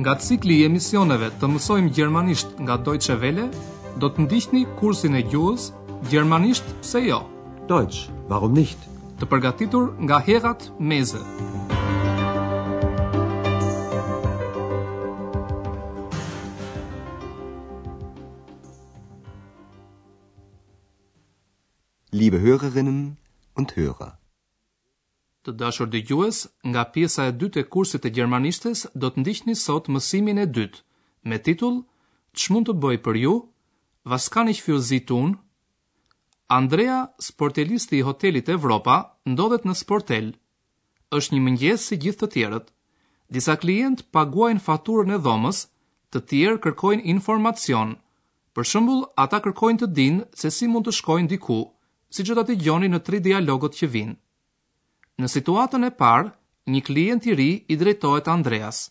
Nga cikli i emisioneve të mësojmë gjermanisht nga Deutsche Welle, do të ndiqni kursin e gjuhës Gjermanisht pse jo? Deutsch, warum nicht? Të përgatitur nga Herrad Meese. Liebe Hörerinnen und Hörer. Të dashur dëgjues, nga pjesa e dytë e kursit të gjermanishtes do të ndiqni sot mësimin e dytë me titull Ç'mund të bëj për ju? Was kann ich für Sie tun? Andrea, sportelisti i hotelit Evropa, ndodhet në sportel Është një mëngjes si gjithë të tjerët. Disa klientë paguajnë faturën e dhomës, të tjerë kërkojnë informacion. Për shembull, ata kërkojnë të dinë se si mund të shkojnë diku, siç do ta dëgjoni në tri dialogët që vijnë. Në situatën e parë, një klient i ri i drejtohet Andreas.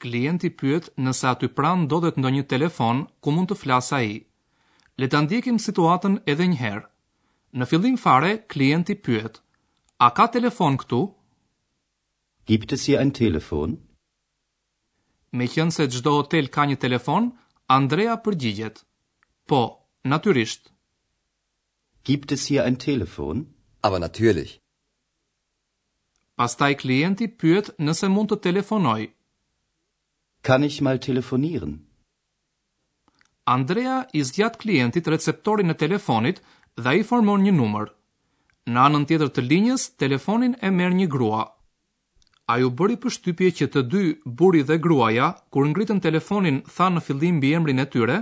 Klienti pyet nëse aty pranë ndodhet ndonjë telefon ku mund të flasë ai. Le ta ndjekim situatën edhe një herë. Në fillim fare, klienti pyet, A ka telefon këtu? Gibt es hier ein Telefon? Meqenëse çdo hotel ka një telefon, Andrea përgjigjet, Po, natyrisht. Gibt es hier ein Telefon? Aber natürlich. Pastaj klienti pyet nëse mund të telefonojë. Kann ich mal telefonieren? Andrea i zgjat klientit receptorin e telefonit dhe ai formon një numër. Në anën tjetër të linjës, telefonin e merr një grua. A ju bëri përshtypje që të dy, burri dhe gruaja, kur ngritën telefonin thanë në fillim mbiemrin e tyre?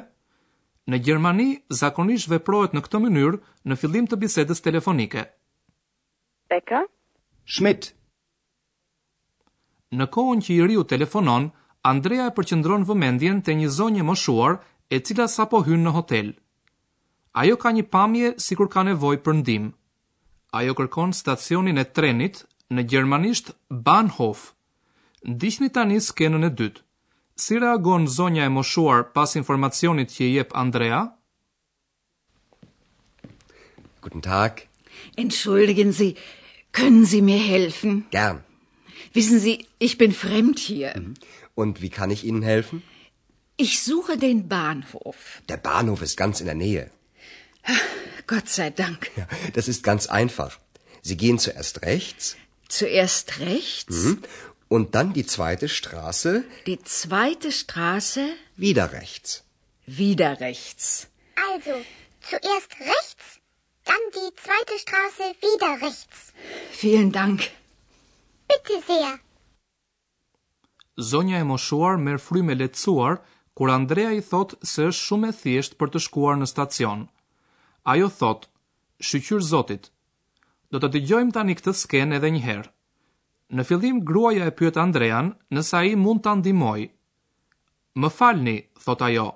Në Gjermani, zakonisht veprohet në këtë mënyrë në fillim të bisedës telefonike. Becker. Schmidt. Në kohën që i riu telefonon, Andrea e përqendron vëmendjen te një zonjë e moshuar, e cila sapo hyn në hotel. Ajo ka një pamje sikur ka nevojë për ndihmë. Ajo kërkon stacionin e trenit, në gjermanisht Bahnhof. Ndiqni tani skenën e dytë. Si reagon zonja e moshuar pas informacionit që i jep Andrea? Guten Tag. Entschuldigen Sie, können Sie mir helfen? Gerne. Wissen Sie, ich bin fremd hier. Mhm. Und wie kann ich Ihnen helfen? Ich suche den Bahnhof. Der Bahnhof ist ganz in der Nähe. Gott sei Dank. Ja, das ist ganz einfach. Sie gehen zuerst rechts. Zuerst rechts. Mhm. Und dann die zweite Straße. Die zweite Straße. Wieder rechts. Wieder rechts. Also, zuerst rechts, dann die zweite Straße wieder rechts. Vielen Dank. Bitte sehr. Zonja e moshuar merr frymë e lehtësuar kur Andrea i thotë se është shumë e thjeshtë për të shkuar në stacion. Ajo thotë, "Shyqyr Zotit." Do ta dëgjojmë tani këtë skenë edhe një herë. Në fillim gruaja e pyet Andrean nëse ai mund ta ndihmojë. Më falni, thotë ajo,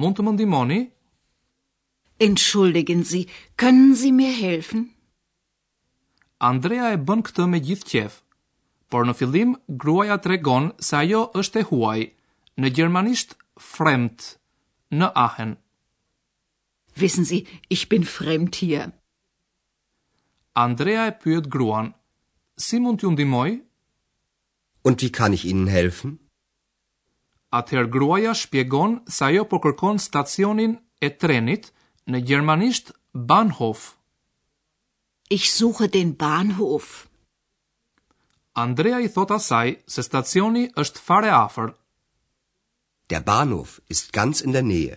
mund të më ndihmoni? Entschuldigen Sie, können Sie mir helfen? Andrea e bën këtë me gjithë qejf. Por në fillim gruaja tregon se ajo është e huaj, në gjermanisht fremd, në Aachen. Wissen Sie, ich bin fremd hier. Andrea e pyet gruan, si mund t'ju ndihmoj? Und wie kann ich Ihnen helfen? Atëherë gruaja shpjegon se ajo po kërkon stacionin e trenit, në gjermanisht Bahnhof. Ich suche den Bahnhof. Andrea i thotë asaj se stacioni është fare afër. Der Bahnhof ist ganz in der Nähe.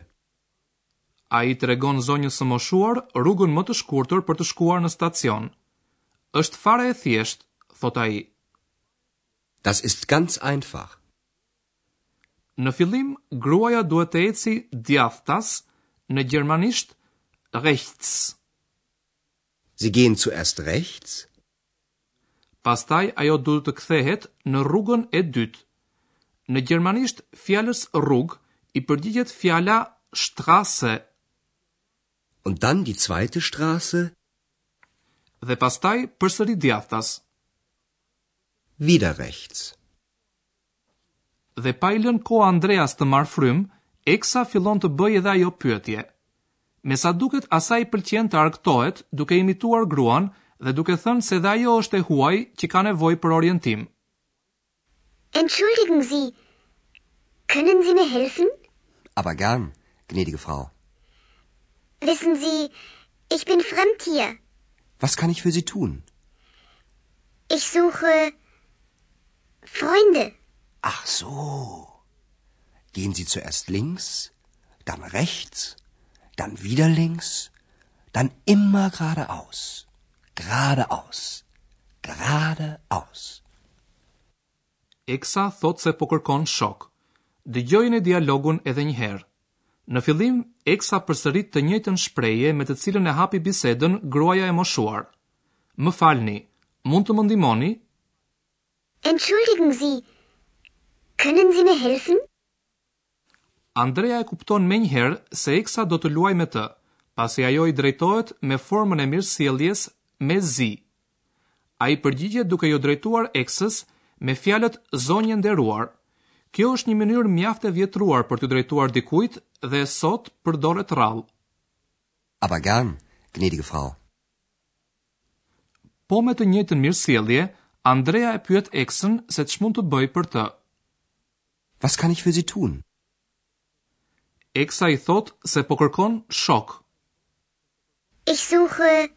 Ai i tregon zonjës së moshuar rrugën më të shkurtër për të shkuar në stacion. Është fare e thjeshtë, thotë ai. Das ist ganz einfach. Në fillim gruaja duhet të ecë djathtas, në gjermanisht rechts. Sie gehen zuerst rechts. Pastaj ajo duhet të kthehet në rrugën e dytë. Në gjermanisht fjalës rrugë i përgjigjet fjala Straße. Und dann die zweite Straße. Dhe pastaj përsëri djathtas. Wieder rechts. Dhe pa i lënë kohë Andreas të marrë frymë, Eksa fillon të bëjë edhe ajo pyetje. Me sa duket asaj i pëlqen të argëtohet duke imituar gruan dhe duke thënë se dhe ajo është e huaj që ka nevojë për orientim. Entschuldigen Sie, können Sie mir helfen? Aber gern, gnädige Frau. Wissen Sie, ich bin fremd hier. Was kann ich für Sie tun? Ich suche Freunde. Ach so. Gehen Sie zuerst links, dann rechts, dann wieder links, dann immer geradeaus. grade aus. Grade aus. Eksa thotë se po kërkon shok. Dëgjojeni dialogun edhe një herë. Në fillim, Eksa përsërit të njëjtën shprehje me të cilën e hapi bisedën gruaja e moshuar. Më falni, mund të më ndihmoni? Entschuldigen Sie, können Sie mir helfen? Andrea e kupton menjëherë se Eksa do të luajë me të, pasi ajo i drejtohet me formën e mirësjelljes me Sie. Ai përgjigjet duke iu drejtuar Eksës me fjalët zonjë e nderuar. Kjo është një mënyrë mjaft e vjetruar për t'u drejtuar dikujt dhe sot përdoret rrallë. Aber gern, gnädige Frau. Po me të njëjtën mirësjellje, Andrea e pyet Eksën se ç'mund të bëjë për të. Was kann ich für Sie tun? Eksa i thotë se po kërkon shokë. Ich suche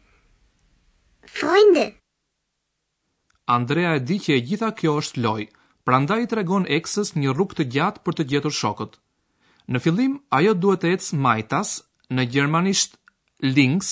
Freunde. Andrea e di që e gjitha kjo është lojë, prandaj i tregon eksës një rrugë të gjatë për të gjetur shokët. Në fillim ajo duhet të ecë majtas, në gjermanisht links,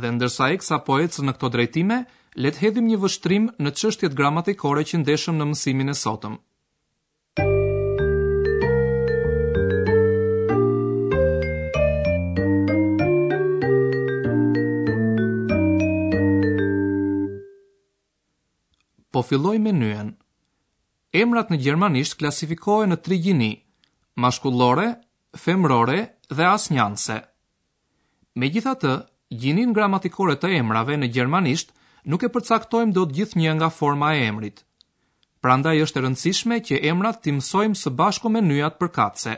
Dhe ndërsa Eksa po ecën në këto drejtime, le të hedhim një vështrim në çështjet gramatikore që ndeshëm në mësimin e sotëm. Po filloj me nyjën. Emrat në gjermanisht klasifikohen në tri gjini, mashkullore, femërore dhe asnjanëse. Megjithatë, gjininë gramatikore të emrave në gjermanisht nuk e përcaktojmë dot gjithnjë nga forma e emrit. Prandaj është e rëndësishme që emrat t'i mësojmë së bashku me nyjat përkatëse.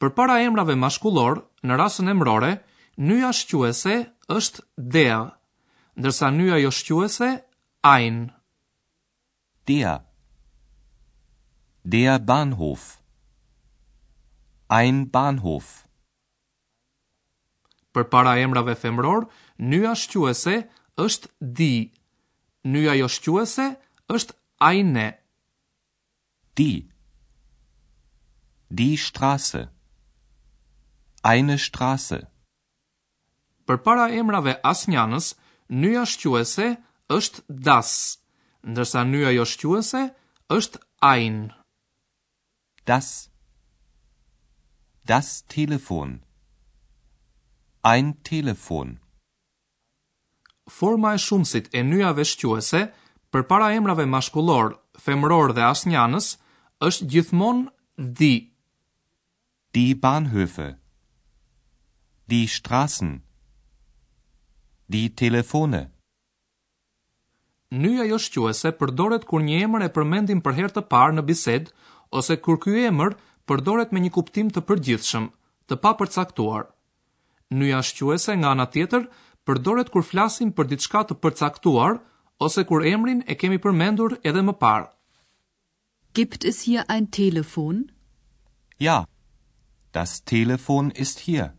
Përpara emrave mashkullorë, në rasën emërore, nyja shquese është der, ndërsa nyja joshquese ein. Der Der Bahnhof Ein Bahnhof Përpara emrave femërorë, nyja shquese është die. Nyja joshquese është eine. Die Die Straße. Eine Straße. Përpara emrave asnjanës, nyja shquese është das, ndërsa nyja joshquese është ein. Das Das Telefon Ein Telefon Forma e shumësit e nyjave shquese përpara emrave mashkullorë, femërorë dhe asnjanës është gjithmonë die. Die Bahnhöfe Die Straßen Die Telefone Nyja joshquese përdoret kur një emër e përmendim për herë të parë në bisedë ose kur ky emër përdoret me një kuptim të përgjithshëm, të papërcaktuar. Nyja shquese nga ana tjetër përdoret kur flasim për diçka të përcaktuar ose kur emrin e kemi përmendur edhe më parë. Gibt es hier ein Telefon? Ja, das Telefon ist hier.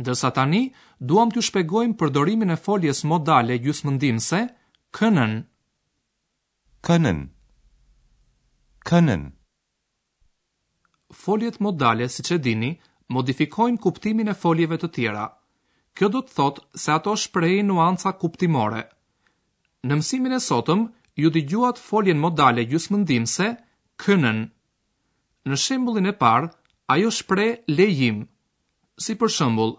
Ndërsa tani duam t'ju shpegojmë përdorimin e foljes modale gjysmëndihmëse können. Können. Können. Foljet modale, siç e dini, modifikojnë kuptimin e foljeve të tjera. Kjo do të thotë se ato shprehin nuanca kuptimore. Në mësimin e sotëm ju dëgjuat foljen modale gjysmëndihmëse können. Në shembullin e parë, ajo shpreh lejim, si për shembull,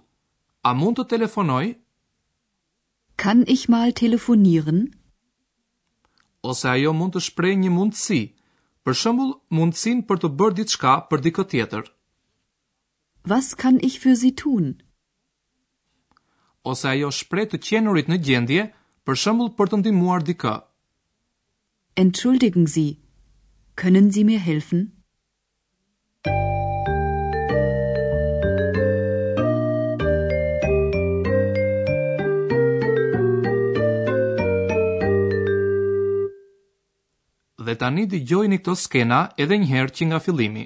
A mund të telefonoj? Kann ich mal telefonieren? Ose ajo mund të shprehë një mundësi, për shembull, mundësinë për të bërë diçka për dikë tjetër. Was kann ich für Sie tun? Ose ajo shpreh të qenurit në gjendje, për shembull, për të ndihmuar dikë. Entschuldigen Sie, können Sie mir helfen? Dhe tani dëgjojini këto skena edhe një herë që nga fillimi.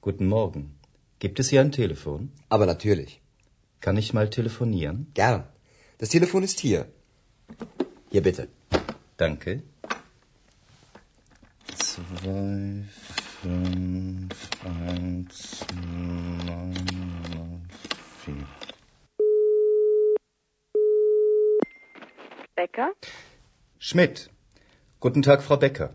Guten Morgen. Gibt es hier ein Telefon? Aber natürlich. Kann ich mal telefonieren? Gern. Das Telefon ist hier. Hier bitte. Danke. Zwei, fünf, eins, neun, vier. Becker? Schmidt. Guten Tag, Frau Becker.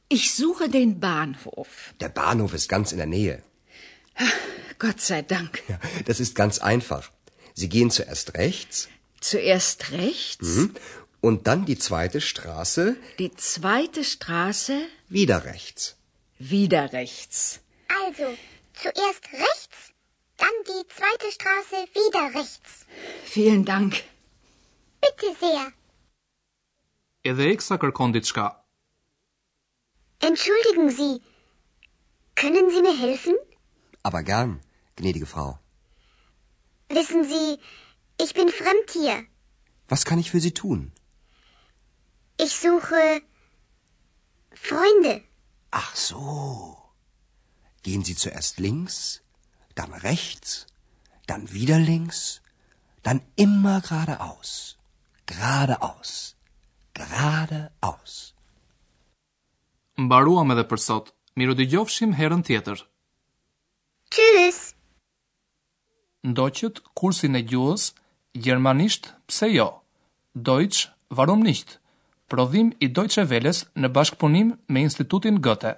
Ich suche den Bahnhof. Der Bahnhof ist ganz in der Nähe. Gott sei Dank. Ja, das ist ganz einfach. Sie gehen zuerst rechts. Zuerst rechts? Mhm. Und dann die zweite Straße. Die zweite Straße. Wieder rechts. Wieder rechts. Also, zuerst rechts, dann die zweite Straße wieder rechts. Vielen Dank. Bitte sehr. Entschuldigen Sie, können Sie mir helfen? Aber gern, gnädige Frau. Wissen Sie, ich bin fremd hier. Was kann ich für Sie tun? Ich suche Freunde. Ach so. Gehen Sie zuerst links, dann rechts, dann wieder links, dann immer geradeaus. Geradeaus. Geradeaus. Mbaruam edhe për sot. Mirudëgjofshim herën tjetër. Tschüss. Ndoqët kursin e gjuhës gjermanisht pse jo? Deutsch warum nicht? Prodhim i Deutsche Welle-s në bashkëpunim me Institutin Goethe.